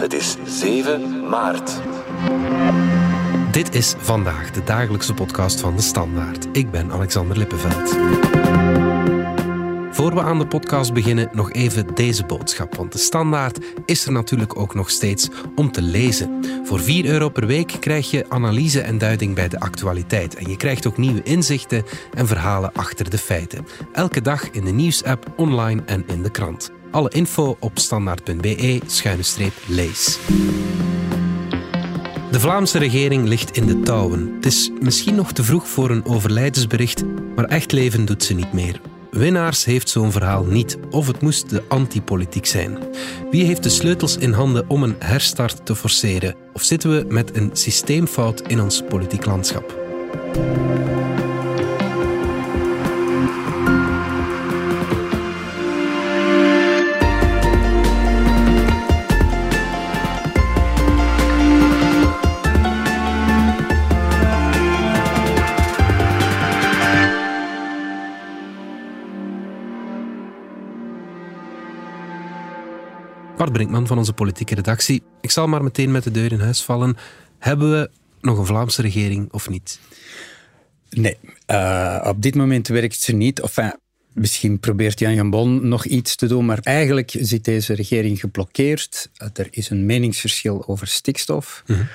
Het is 7 maart. Dit is vandaag de dagelijkse podcast van de Standaard. Ik ben Alexander Lippenveld. Voor we aan de podcast beginnen, nog even deze boodschap. Want de standaard is er natuurlijk ook nog steeds om te lezen. Voor 4 euro per week krijg je analyse en duiding bij de actualiteit. En je krijgt ook nieuwe inzichten en verhalen achter de feiten. Elke dag in de nieuwsapp, online en in de krant. Alle info op standaard.be-lees. De Vlaamse regering ligt in de touwen. Het is misschien nog te vroeg voor een overlijdensbericht, maar echt leven doet ze niet meer. Winnaars heeft zo'n verhaal niet, of het moest de antipolitiek zijn. Wie heeft de sleutels in handen om een herstart te forceren? Of zitten we met een systeemfout in ons politiek landschap? Bart Brinkman van onze politieke redactie. Ik zal maar meteen met de deur in huis vallen. Hebben we nog een Vlaamse regering of niet? Nee, uh, op dit moment werkt ze niet. Enfin, misschien probeert Jan Jambon nog iets te doen, maar eigenlijk zit deze regering geblokkeerd. Er is een meningsverschil over stikstof. Mm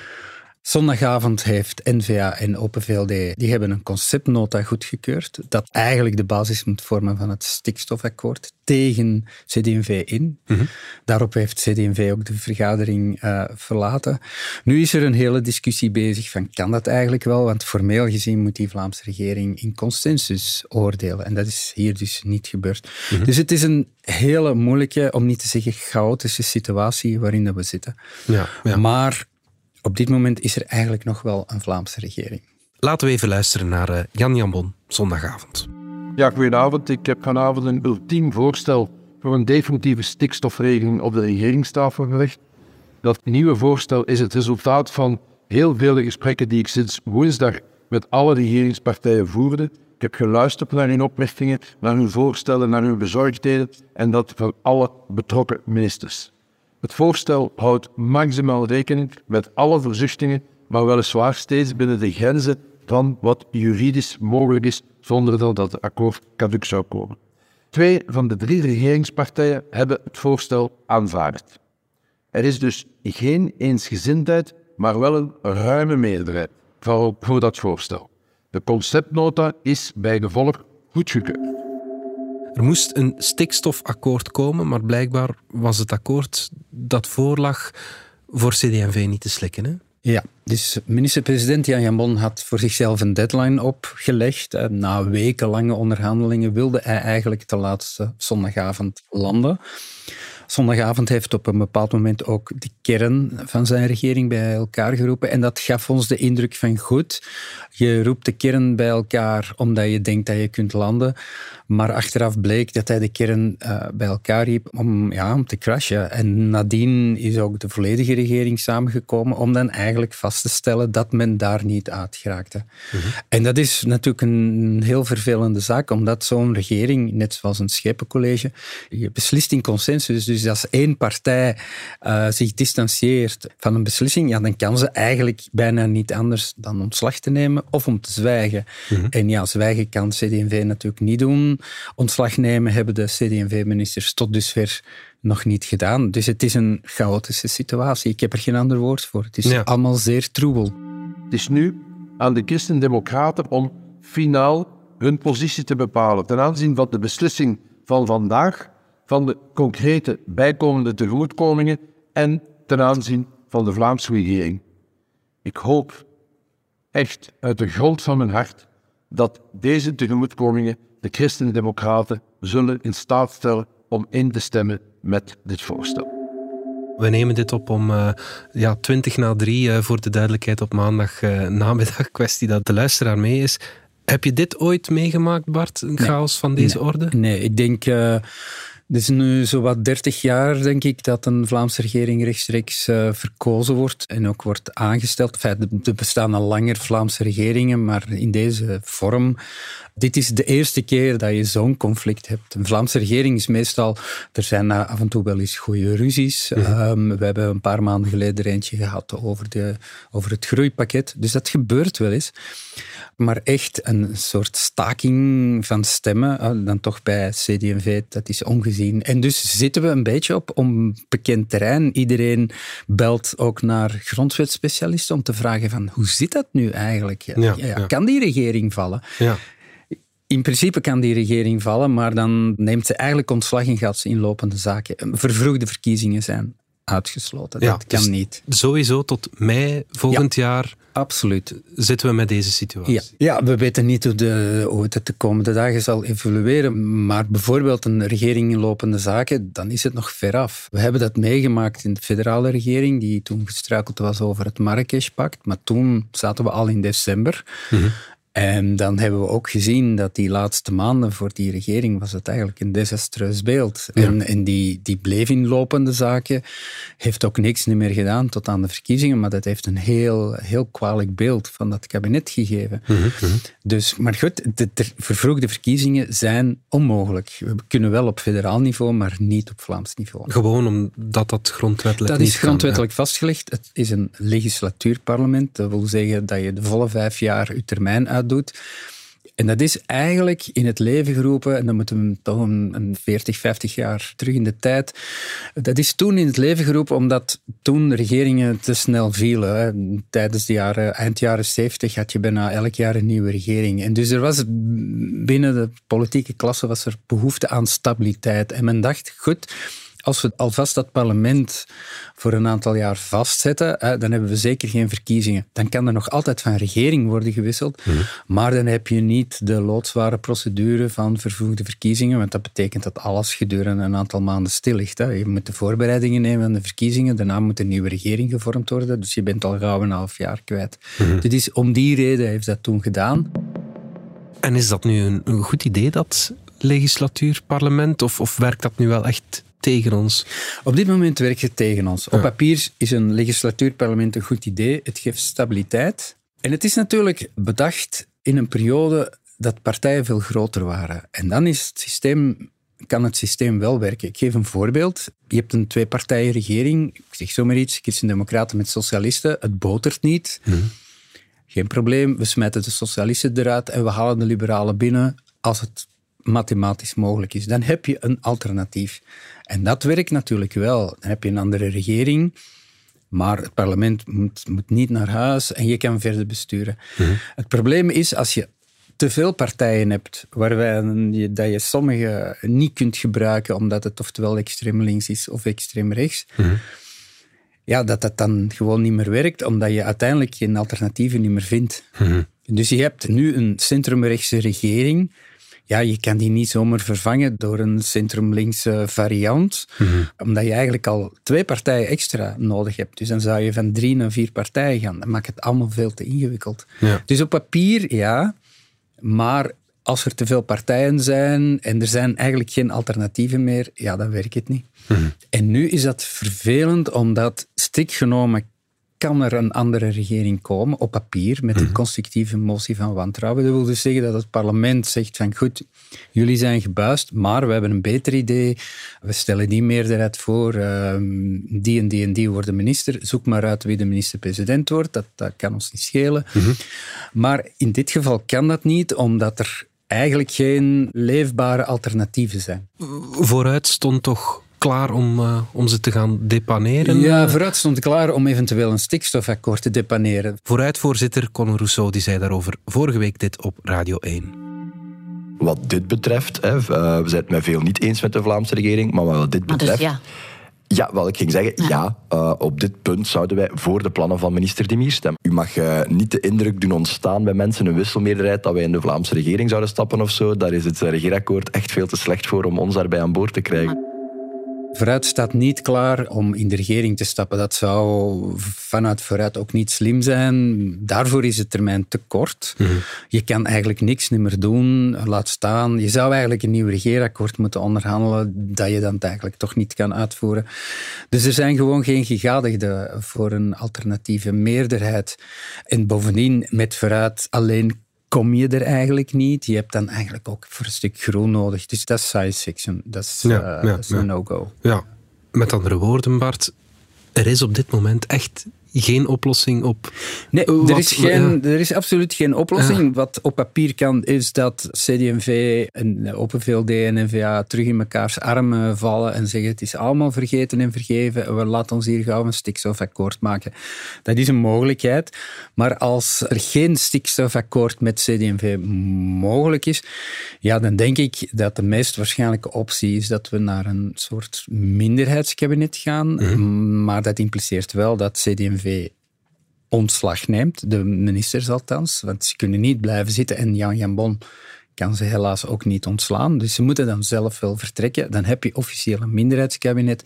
Zondagavond heeft NVA en Open VLD die hebben een conceptnota goedgekeurd dat eigenlijk de basis moet vormen van het stikstofakkoord tegen CD&V in. Mhm. Daarop heeft CD&V ook de vergadering uh, verlaten. Nu is er een hele discussie bezig van kan dat eigenlijk wel, want formeel gezien moet die Vlaamse regering in consensus oordelen en dat is hier dus niet gebeurd. Mhm. Dus het is een hele moeilijke, om niet te zeggen chaotische situatie waarin we zitten. Ja, ja. Maar op dit moment is er eigenlijk nog wel een Vlaamse regering. Laten we even luisteren naar uh, Jan Jambon, zondagavond. Ja, goedenavond. Ik heb vanavond een ultiem voorstel voor een definitieve stikstofregeling op de regeringstafel gelegd. Dat nieuwe voorstel is het resultaat van heel vele gesprekken die ik sinds woensdag met alle regeringspartijen voerde. Ik heb geluisterd naar hun opmerkingen, naar hun voorstellen, naar hun bezorgdheden en dat van alle betrokken ministers. Het voorstel houdt maximaal rekening met alle verzuchtingen, maar weliswaar steeds binnen de grenzen van wat juridisch mogelijk is, zonder dat het akkoord caduc zou komen. Twee van de drie regeringspartijen hebben het voorstel aanvaard. Er is dus geen eensgezindheid, maar wel een ruime meerderheid voor dat voorstel. De conceptnota is bij gevolg goedgekeurd. Er moest een stikstofakkoord komen, maar blijkbaar was het akkoord dat voorlag voor CD&V niet te slikken. Hè? Ja, dus minister-president Jan Jambon had voor zichzelf een deadline opgelegd. Na wekenlange onderhandelingen wilde hij eigenlijk de laatste zondagavond landen. Zondagavond heeft op een bepaald moment ook de kern van zijn regering bij elkaar geroepen. En dat gaf ons de indruk van goed, je roept de kern bij elkaar omdat je denkt dat je kunt landen. Maar achteraf bleek dat hij de kern uh, bij elkaar riep om, ja, om te crashen. En nadien is ook de volledige regering samengekomen om dan eigenlijk vast te stellen dat men daar niet uit geraakte. Mhm. En dat is natuurlijk een heel vervelende zaak, omdat zo'n regering, net zoals een schepencollege, je beslist in consensus. Dus als één partij uh, zich distancieert van een beslissing, ja, dan kan ze eigenlijk bijna niet anders dan ontslag te nemen of om te zwijgen. Mhm. En ja, zwijgen kan CD&V natuurlijk niet doen ontslag nemen hebben de CD&V-ministers tot dusver nog niet gedaan. Dus het is een chaotische situatie. Ik heb er geen ander woord voor. Het is allemaal zeer troebel. Het is nu aan de Christen-Democraten om finaal hun positie te bepalen ten aanzien van de beslissing van vandaag, van de concrete bijkomende tegemoetkomingen en ten aanzien van de Vlaamse regering. Ik hoop echt uit de grond van mijn hart dat deze tegemoetkomingen de Christen-Democraten zullen in staat stellen om in te stemmen met dit voorstel. We nemen dit op om uh, ja, 20 na 3 uh, voor de duidelijkheid op maandag uh, namiddag. Kwestie dat de luisteraar mee is. Heb je dit ooit meegemaakt, Bart? Een chaos van deze orde? Nee, ik denk Het is nu zowat 30 jaar, denk ik, dat een Vlaamse regering rechtstreeks uh, verkozen wordt en ook wordt aangesteld. Enfin, er bestaan al langer Vlaamse regeringen, maar in deze vorm. Dit is de eerste keer dat je zo'n conflict hebt. Een Vlaamse regering is meestal. Er zijn af en toe wel eens goede ruzies. Mm we hebben een paar maanden geleden er eentje gehad over, de, over het groeipakket. Dus dat gebeurt wel eens. Maar echt een soort staking van stemmen, eh, dan toch bij CD&V, dat is ongezien. En dus zitten we een beetje op onbekend terrein. Iedereen belt ook naar grondwetspecialisten om te vragen van hoe zit dat nu eigenlijk? Ja, ja, kan die regering vallen? Ja. In principe kan die regering vallen, maar dan neemt ze eigenlijk ontslag in gaat ze in lopende zaken. Vervroegde verkiezingen zijn uitgesloten. dat kan dus niet. Sowieso tot mei volgend jaar absoluut. zitten we met deze situatie. Ja, ja we weten niet hoe, de, hoe het de komende dagen zal evolueren, maar bijvoorbeeld een regering in lopende zaken, dan is het nog ver af. We hebben dat meegemaakt in de federale regering, die toen gestruikeld was over het Marrakesh-pact, maar toen zaten we al in december. Mm en dan hebben we ook gezien dat die laatste maanden voor die regering was het eigenlijk een desastreus beeld. En, en die, die bleef in lopende zaken, heeft ook niks meer gedaan tot aan de verkiezingen, maar dat heeft een heel, heel kwalijk beeld van dat kabinet gegeven. Mhm, mhm. Dus, maar goed, de, de, vervroegde verkiezingen zijn onmogelijk. We kunnen wel op federaal niveau, maar niet op Vlaams niveau. Gewoon omdat dat grondwettelijk Dat is grondwettelijk vastgelegd. Het is een legislatuurparlement. Dat wil zeggen dat je de volle vijf jaar je termijn uit doet. En dat is eigenlijk in het leven geroepen, en dan moeten we toch een, 40, 50 jaar terug in de tijd. Dat is toen in het leven geroepen omdat toen regeringen te snel vielen. Hè. Tijdens de jaren, eind jaren 70 had je bijna elk jaar een nieuwe regering. En dus er was binnen de politieke klasse was er behoefte aan stabiliteit. En men dacht, goed, als we alvast dat parlement voor een aantal jaar vastzetten, dan hebben we zeker geen verkiezingen. Dan kan er nog altijd van regering worden gewisseld, mhm. maar dan heb je niet de loodzware procedure van vervoegde verkiezingen, want dat betekent dat alles gedurende een aantal maanden stil ligt. Hè. Je moet de voorbereidingen nemen aan de verkiezingen, daarna moet een nieuwe regering gevormd worden, dus je bent al gauw een half jaar kwijt. Mm Dus om die reden heeft dat toen gedaan. En is dat nu een, een goed idee, dat legislatuur, parlement, of, of werkt dat nu wel echt tegen ons? Op dit moment werkt het tegen ons. Op papier is een legislatuurparlement een goed idee. Het geeft stabiliteit. En het is natuurlijk bedacht in een periode dat partijen veel groter waren. En dan is het systeem, kan het systeem wel werken. Ik geef een voorbeeld. Je hebt een twee-partijen-regering. Ik zeg zomaar iets. Christen-Democraten met Socialisten. Het botert niet. Mhm. Geen probleem. We smijten de Socialisten eruit en we halen de Liberalen binnen als het mathematisch mogelijk is. Dan heb je een alternatief. En dat werkt natuurlijk wel. Dan heb je een andere regering, maar het parlement moet, moet niet naar huis en je kan verder besturen. Mhm. Het probleem is als je te veel partijen hebt, waarbij je, dat je sommige niet kunt gebruiken omdat het oftewel extreem links is of extreem rechts. Mhm. Ja, dat dat dan gewoon niet meer werkt, omdat je uiteindelijk geen alternatieven niet meer vindt. Mhm. Dus je hebt nu een centrumrechtse regering ja, je kan die niet zomaar vervangen door een centrum-linkse variant, mhm. omdat je eigenlijk al twee partijen extra nodig hebt. Dus dan zou je van drie naar vier partijen gaan. Dan maakt het allemaal veel te ingewikkeld. Dus op papier, ja, maar als er te veel partijen zijn en er zijn eigenlijk geen alternatieven meer, ja, dan werkt het niet. Mhm. En nu is dat vervelend, omdat strikt genomen kan er een andere regering komen op papier met een mhm. constructieve motie van wantrouwen. Dat wil dus zeggen dat het parlement zegt van goed, jullie zijn gebuist, maar we hebben een beter idee. We stellen die meerderheid voor. Ehm, die en die en die worden minister. Zoek maar uit wie de minister-president wordt. Dat, dat kan ons niet schelen. Mhm. Maar in dit geval kan dat niet, omdat er eigenlijk geen leefbare alternatieven zijn. Vooruit stond toch klaar om, uh, om ze te gaan depaneren? Ja, vooruit stond klaar om eventueel een stikstofakkoord te depaneren. Vooruitvoorzitter Conor Rousseau die zei daarover vorige week dit op Radio 1. Wat dit betreft, hè, uh, we zijn het met veel niet eens met de Vlaamse regering, maar wat dit dus betreft... Dus ja. Ja, wel, ik ging zeggen, ja, uh, op dit punt zouden wij voor de plannen van minister De Mier stemmen. U mag uh, niet de indruk doen ontstaan bij mensen, een wisselmeerderheid, dat wij in de Vlaamse regering zouden stappen of zo. Daar is het regeerakkoord echt veel te slecht voor om ons daarbij aan boord te krijgen. Vooruit staat niet klaar om in de regering te stappen. Dat zou vanuit Vooruit ook niet slim zijn. Daarvoor is de termijn te kort. Mhm. Je kan eigenlijk niks meer doen. Laat staan. Je zou eigenlijk een nieuw regeerakkoord moeten onderhandelen dat je dan eigenlijk toch niet kan uitvoeren. Dus er zijn gewoon geen gegadigden voor een alternatieve meerderheid. En bovendien, met Vooruit alleen je er eigenlijk niet. Je hebt dan eigenlijk ook voor een stuk groen nodig. Dus dat is science fiction. Dat is, ja, uh, een no-go. Ja, met andere woorden, Bart, er is op dit moment echt geen oplossing op. Nee, er, is geen, er is absoluut geen oplossing. Wat op papier kan, is dat CD&V en Open VLD en NVA terug in mekaars armen vallen en zeggen: het is allemaal vergeten en vergeven. We laten ons hier gauw een stikstofakkoord maken. Dat is een mogelijkheid. Maar als er geen stikstofakkoord met CD&V mogelijk is, ja, dan denk ik dat de meest waarschijnlijke optie is dat we naar een soort minderheidskabinet gaan. Mhm. Maar dat impliceert wel dat CD&V ontslag neemt, de ministers althans, want ze kunnen niet blijven zitten en Jan Jambon kan ze helaas ook niet ontslaan. Dus ze moeten dan zelf wel vertrekken. Dan heb je officieel een minderheidskabinet.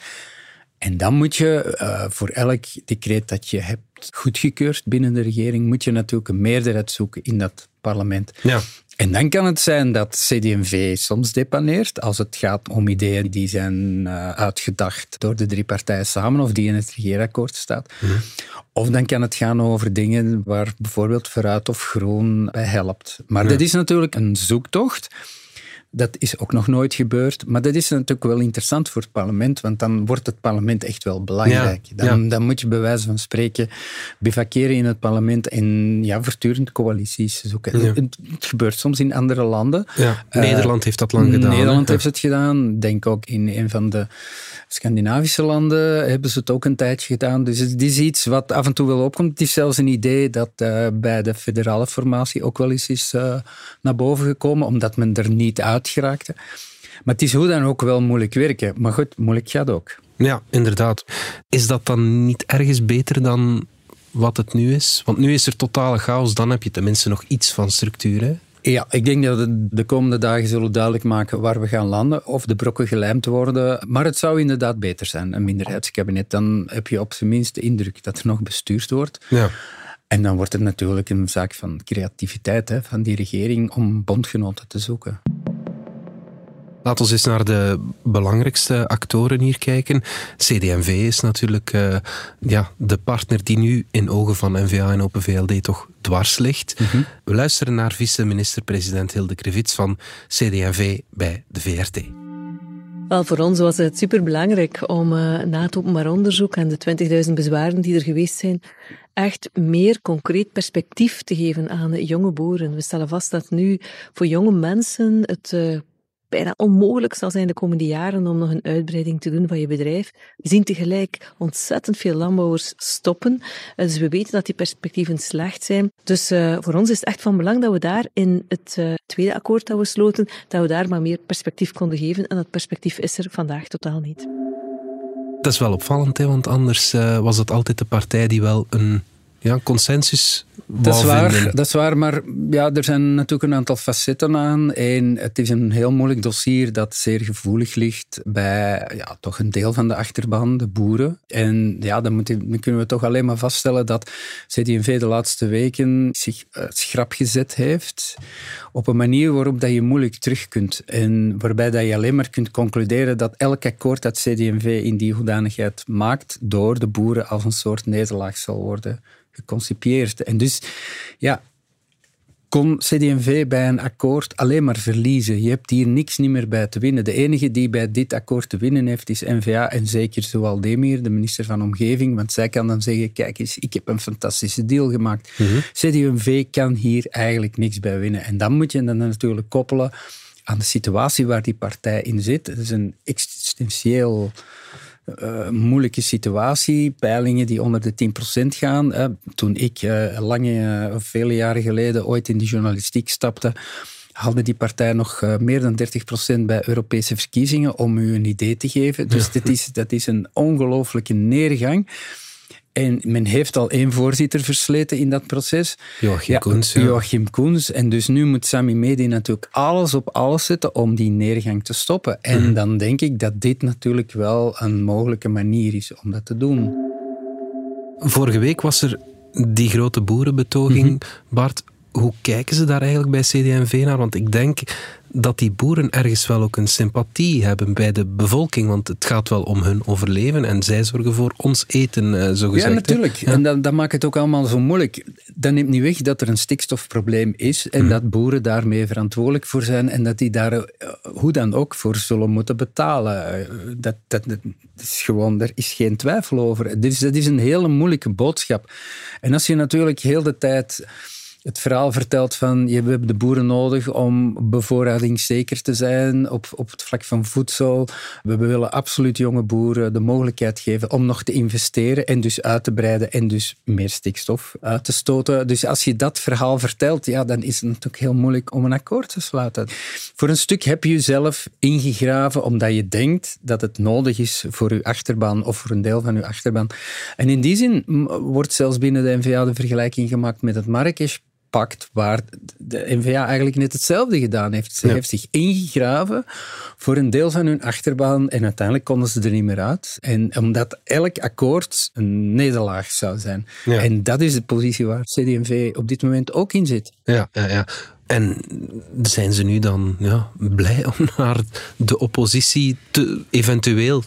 En dan moet je uh, voor elk decreet dat je hebt goedgekeurd binnen de regering, moet je natuurlijk een meerderheid zoeken in dat parlement. Ja. En dan kan het zijn dat CD&V soms depaneert als het gaat om ideeën die zijn uh, uitgedacht door de drie partijen samen of die in het regeerakkoord staat. Mhm. Of dan kan het gaan over dingen waar bijvoorbeeld Vooruit of Groen bij helpt. Maar dat is natuurlijk een zoektocht. Dat is ook nog nooit gebeurd. Maar dat is natuurlijk wel interessant voor het parlement, want dan wordt het parlement echt wel belangrijk. dan, dan, moet je bij wijze van spreken bivakeren in het parlement en ja, voortdurend coalities zoeken. Het, gebeurt soms in andere landen. Nederland heeft dat lang gedaan. Nederland heeft het gedaan. Denk ook in een van de Scandinavische landen hebben ze het ook een tijdje gedaan. Dus het is iets wat af en toe wel opkomt. Het is zelfs een idee dat uh, bij de federale formatie ook wel eens is uh, naar boven gekomen, omdat men er niet uit geraakte. Maar het is hoe dan ook wel moeilijk werken. Maar goed, moeilijk gaat ook. Ja, inderdaad. Is dat dan niet ergens beter dan wat het nu is? Want nu is er totale chaos, dan heb je tenminste nog iets van structuur. Hè? Ja, ik denk dat we de komende dagen zullen duidelijk maken waar we gaan landen, of de brokken gelijmd worden. Maar het zou inderdaad beter zijn, een minderheidskabinet. Dan heb je op zijn minst de indruk dat er nog bestuurd wordt. Ja. En dan wordt het natuurlijk een zaak van creativiteit hè, van die regering om bondgenoten te zoeken. Laten we eens naar de belangrijkste actoren hier kijken. CD&V is natuurlijk uh, ja, de partner die nu in ogen van NVA en Open VLD toch dwars ligt. Mhm. We luisteren naar vice-minister-president Hilde Krevits van CD&V bij de VRT. Wel, voor ons was het superbelangrijk om uh, na het openbaar onderzoek en de 20.000 bezwaren die er geweest zijn, echt meer concreet perspectief te geven aan jonge boeren. We stellen vast dat nu voor jonge mensen het uh, bijna onmogelijk zal zijn de komende jaren om nog een uitbreiding te doen van je bedrijf. We zien tegelijk ontzettend veel landbouwers stoppen. Eh, dus we weten dat die perspectieven slecht zijn. Dus uh, voor ons is het echt van belang dat we daar in het uh, tweede akkoord dat we sloten, dat we daar maar meer perspectief konden geven. En dat perspectief is er vandaag totaal niet. Dat is wel opvallend, hè, want anders was het altijd de partij die wel een ja, consensus dat is, waar, dat is waar, maar ja, er zijn natuurlijk een aantal facetten aan. Eén, het is een heel moeilijk dossier dat zeer gevoelig ligt bij ja, toch een deel van de achterban, de boeren. En ja, dan, moet, dan kunnen we toch alleen maar vaststellen dat CD&V de laatste weken zich uh, schrap gezet heeft op een manier waarop dat je moeilijk terug kunt. En waarbij dat je alleen maar kunt concluderen dat elk akkoord dat CD&V in die hoedanigheid maakt, door de boeren als een soort nederlaag zal worden geconcipieerd. En dus, ja, kon CD&V bij een akkoord alleen maar verliezen. Je hebt hier niks niet meer bij te winnen. De enige die bij dit akkoord te winnen heeft is NVA en zeker Zoal Demir, de minister van Omgeving, want zij kan dan zeggen, kijk eens, ik heb een fantastische deal gemaakt. Mm CD&V kan hier eigenlijk niks bij winnen. En dan moet je dan natuurlijk koppelen aan de situatie waar die partij in zit. Het is een existentieel uh, moeilijke situatie. Peilingen die onder de 10% gaan. Uh, toen ik uh, lange, uh, vele jaren geleden ooit in de journalistiek stapte, hadden die partij nog meer dan 30% bij Europese verkiezingen, om u een idee te geven. Dus dit is, dat is een ongelooflijke neergang. En men heeft al één voorzitter versleten in dat proces. Joachim ja, Koens. Ja. Joachim Koens. En dus nu moet Sami Medi natuurlijk alles op alles zetten om die neergang te stoppen. En mhm. dan denk ik dat dit natuurlijk wel een mogelijke manier is om dat te doen. Vorige week was er die grote boerenbetoging, mhm. Bart. Hoe kijken ze daar eigenlijk bij CD&V naar? Want ik denk dat die boeren ergens wel ook een sympathie hebben bij de bevolking, want het gaat wel om hun overleven en zij zorgen voor ons eten, eh, zo gezegd. Ja, natuurlijk. En dat, dat, maakt het ook allemaal zo moeilijk. Dat neemt niet weg dat er een stikstofprobleem is en mhm. dat boeren daarmee verantwoordelijk voor zijn en dat die daar eh, hoe dan ook voor zullen moeten betalen. Eh, dat, dat, dat is gewoon, er is geen twijfel over. Dus dat is een hele moeilijke boodschap. En als je natuurlijk heel de tijd het verhaal vertelt van je, hebben de boeren nodig om bevoorradingszeker te zijn op, op het vlak van voedsel. We willen absoluut jonge boeren de mogelijkheid geven om nog te investeren en dus uit te breiden en dus meer stikstof uit te stoten. Dus als je dat verhaal vertelt, ja, dan is het natuurlijk heel moeilijk om een akkoord te sluiten. Voor een stuk heb je jezelf ingegraven omdat je denkt dat het nodig is voor je achterban of voor een deel van je achterban. En in die zin wordt zelfs binnen de NVA de vergelijking gemaakt met het Marrakesh pakt waar de NVA eigenlijk net hetzelfde gedaan heeft. Ze heeft zich ingegraven voor een deel van hun achterbaan en uiteindelijk konden ze er niet meer uit. En omdat elk akkoord een nederlaag zou zijn. En dat is de positie waar CD&V op dit moment ook in zit. Ja, ja, ja. En zijn ze nu dan ja, blij om naar de oppositie te, eventueel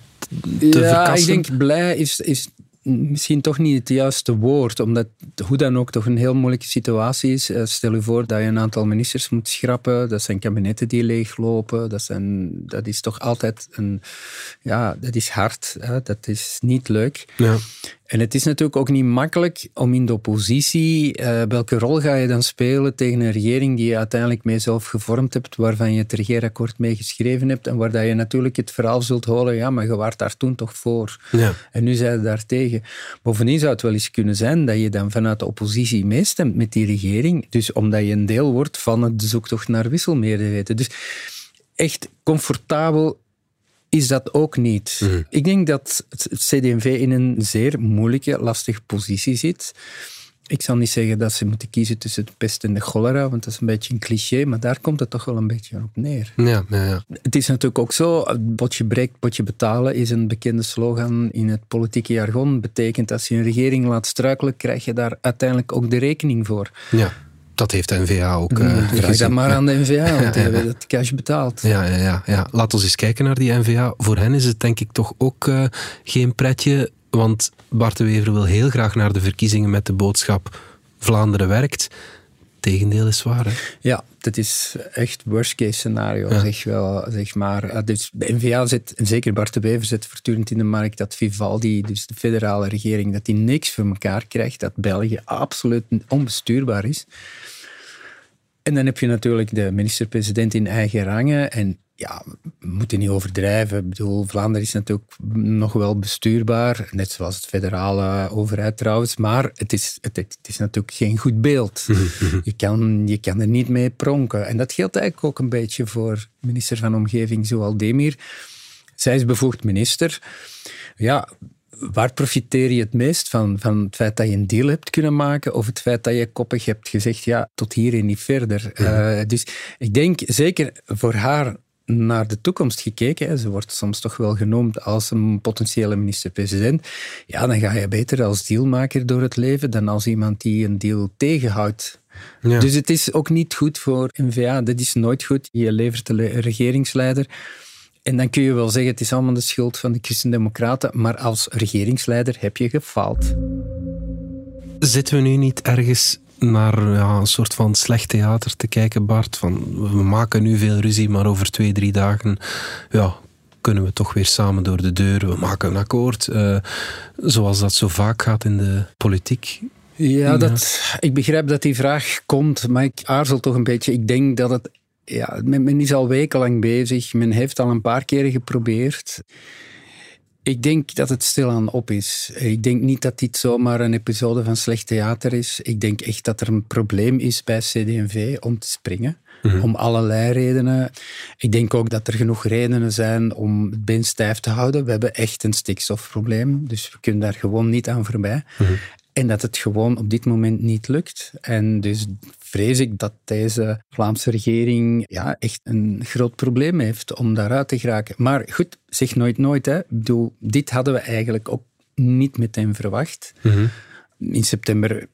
te ja, verkassen? ik denk blij is, is misschien toch niet het juiste woord, omdat hoe dan ook toch een heel moeilijke situatie is. Eh, stel je voor dat je een aantal ministers moet schrappen, dat zijn kabinetten die leeglopen, dat, zijn, dat is toch altijd een... Ja, dat is hard, hè? dat is niet leuk. Ja. En het is natuurlijk ook niet makkelijk om in de oppositie, uh, welke rol ga je dan spelen tegen een regering die je uiteindelijk mee zelf gevormd hebt, waarvan je het regeerakkoord mee geschreven hebt en waar dat je natuurlijk het verhaal zult horen, ja, maar je waart daar toen toch voor. Ja. En nu zijn je daar tegen. Bovendien zou het wel eens kunnen zijn dat je dan vanuit de oppositie meestemt met die regering, dus omdat je een deel wordt van de zoektocht naar wisselmeerderheden. Dus echt comfortabel is dat ook niet. Mhm. Ik denk dat het CD&V in een zeer moeilijke, lastige positie zit. Ik zal niet zeggen dat ze moeten kiezen tussen de pest en de cholera, want dat is een beetje een cliché, maar daar komt het toch wel een beetje op neer. Ja, ja, ja. Het is natuurlijk ook zo, botje breekt, botje betalen is een bekende slogan in het politieke jargon. Betekent als je een regering laat struikelen, krijg je daar uiteindelijk ook de rekening voor. Ja. Dat heeft de NVA ook. Uh, Vraag dat maar aan de NVA, want die hebben het cash betaald. Ja, ja, ja, ja. Laten we eens kijken naar die NVA. Voor hen is het denk ik toch ook uh, geen pretje. Want Bart de Wever wil heel graag naar de verkiezingen met de boodschap Vlaanderen werkt. Tegendeel is waar. Hè? Ja, dat is echt worst case scenario, zeg, wel, zeg maar. Eh, dus de NVA zit, en zeker Bart de Wever zit voortdurend in de markt dat Vivaldi, dus de federale regering, dat die niks voor elkaar krijgt, dat België absoluut onbestuurbaar is. En dan heb je natuurlijk de minister-president in eigen rangen. En ja, we moeten niet overdrijven. Ik bedoel, Vlaanderen is natuurlijk nog wel bestuurbaar, net zoals het federale overheid trouwens, maar het is, het, het is natuurlijk geen goed beeld. je, kan, je kan er niet mee pronken. En dat geldt eigenlijk ook een beetje voor minister van Omgeving Zoal Demir. Zij is bevoegd minister. Ja, waar profiteer je het meest van? Van het feit dat je een deal hebt kunnen maken of het feit dat je koppig hebt gezegd, ja, tot hier en niet verder. Uh, dus ik denk zeker voor haar naar de toekomst gekeken, ze wordt soms toch wel genoemd als een potentiële minister-president, ja, dan ga je beter als dealmaker door het leven dan als iemand die een deal tegenhoudt. Ja. Dus het is ook niet goed voor NVA, dat is nooit goed. Je levert de regeringsleider en dan kun je wel zeggen, het is allemaal de schuld van de Christen-Democraten, maar als regeringsleider heb je gefaald. Zitten we nu niet ergens naar ja, een soort van slecht theater te kijken, Bart? Van, we maken nu veel ruzie, maar over twee, drie dagen ja, kunnen we toch weer samen door de deur. We maken een akkoord, uh, zoals dat zo vaak gaat in de politiek. Ja, dat, ik begrijp dat die vraag komt, maar ik aarzel toch een beetje. Ik denk dat het ja, men, is al wekenlang bezig. Men heeft al een paar keren geprobeerd. Ik denk dat het stilaan op is. Ik denk niet dat dit zomaar een episode van slecht theater is. Ik denk echt dat er een probleem is bij CD&V om te springen. Mhm. Om allerlei redenen. Ik denk ook dat er genoeg redenen zijn om het been stijf te houden. We hebben echt een stikstofprobleem, dus we kunnen daar gewoon niet aan voorbij. Mhm. En dat het gewoon op dit moment niet lukt. En dus vrees ik dat deze Vlaamse regering ja, echt een groot probleem heeft om daaruit te geraken. Maar goed, zeg nooit nooit. Hè. Ik bedoel, dit hadden we eigenlijk ook niet meteen verwacht. Mhm. In september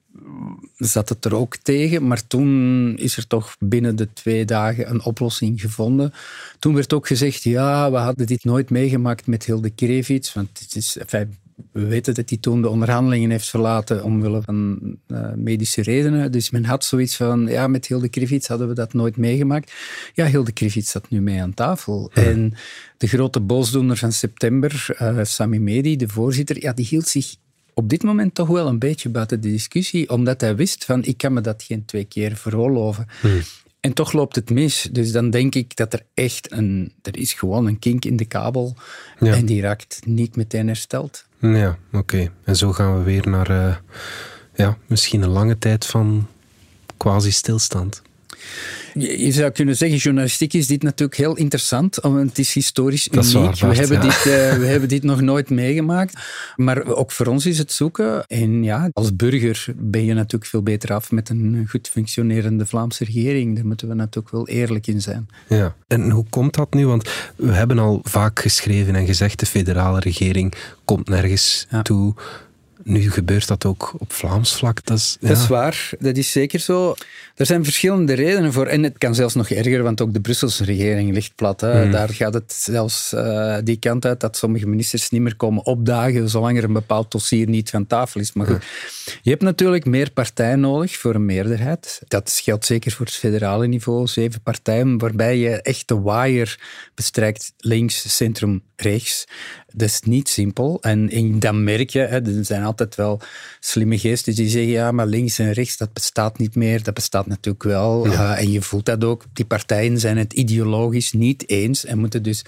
zat het er ook tegen, maar toen is er toch binnen de twee dagen een oplossing gevonden. Toen werd ook gezegd, ja, we hadden dit nooit meegemaakt met Hilde Krevits, want het is, we weten dat hij toen de onderhandelingen heeft verlaten omwille van uh, medische redenen. Dus men had zoiets van, ja, met Hilde Krivits hadden we dat nooit meegemaakt. Ja, Hilde Krivits zat nu mee aan tafel. En de grote boosdoener van september, uh, Sami Medi, de voorzitter, ja, die hield zich op dit moment toch wel een beetje buiten de discussie, omdat hij wist van, ik kan me dat geen twee keer veroorloven. Hmm. En toch loopt het mis. Dus dan denk ik dat er echt een... Er is gewoon een kink in de kabel en die raakt niet meteen hersteld. Ja, oké. En zo gaan we weer naar uh, ja, misschien een lange tijd van quasi-stilstand. Je zou kunnen zeggen, journalistiek is dit natuurlijk heel interessant, want het is historisch uniek. we, hebben dit, uh, we hebben dit nog nooit meegemaakt. Maar ook voor ons is het zoeken. En ja, als burger ben je natuurlijk veel beter af met een goed functionerende Vlaamse regering. Daar moeten we natuurlijk wel eerlijk in zijn. Ja, en hoe komt dat nu? Want we hebben al vaak geschreven en gezegd, de federale regering komt nergens toe nu gebeurt dat ook op Vlaams vlak. Dat is, dat is waar, dat is zeker zo. Er zijn verschillende redenen voor. En het kan zelfs nog erger, want ook de Brusselse regering ligt plat. Hè. Hmm. Daar gaat het zelfs uh, die kant uit dat sommige ministers niet meer komen opdagen zolang er een bepaald dossier niet van tafel is. Maar goed, je hebt natuurlijk meer partijen nodig voor een meerderheid. Dat geldt zeker voor het federale niveau. Zeven partijen waarbij je echt de waaier bestrijkt links, centrum, rechts. Dat is niet simpel. En, en dan merk je, hè, er zijn altijd wel slimme geesten die zeggen, ja, maar links en rechts, dat bestaat niet meer. Dat bestaat natuurlijk wel. Uh, en je voelt dat ook. Die partijen zijn het ideologisch niet eens en moeten dus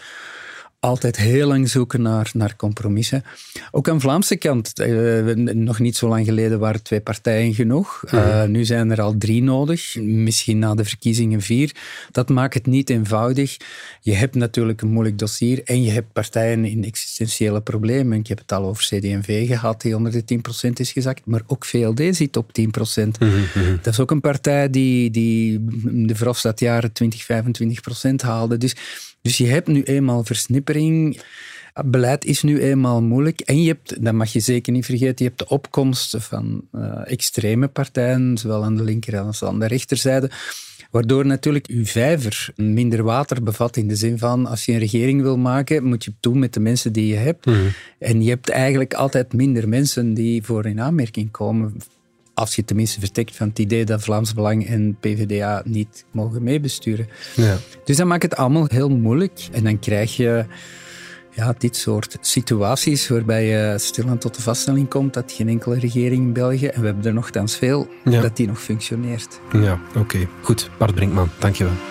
altijd heel lang zoeken naar, naar compromissen. Ook aan de Vlaamse kant, eh, nog niet zo lang geleden waren twee partijen genoeg. Uh, Nu zijn er al drie nodig, misschien na de verkiezingen vier. Dat maakt het niet eenvoudig. Je hebt natuurlijk een moeilijk dossier en je hebt partijen in existentiële problemen. Ik heb het al over CD&V gehad, die onder de 10% is gezakt, maar ook VLD zit op 10%. Mhm, mhm. Dat is ook een partij die, die de Verhofstadt-jaren 20, 25% haalde. Dus dus je hebt nu eenmaal versnippering. Beleid is nu eenmaal moeilijk. En je hebt, dat mag je zeker niet vergeten, je hebt de opkomst van uh, extreme partijen, zowel aan de linker als aan de rechterzijde. Waardoor natuurlijk uw vijver minder water bevat in de zin van als je een regering wil maken, moet je het doen met de mensen die je hebt. Mhm. En je hebt eigenlijk altijd minder mensen die voor in aanmerking komen als je tenminste vertrekt van het idee dat Vlaams Belang en PvdA niet mogen meebesturen. Ja. Dus dat maakt het allemaal heel moeilijk. En dan krijg je ja, dit soort situaties waarbij je stilaan tot de vaststelling komt dat geen enkele regering in België, en we hebben er nogthans veel, dat die nog functioneert. Ja, oké. Goed. Bart Brinkman, dankjewel.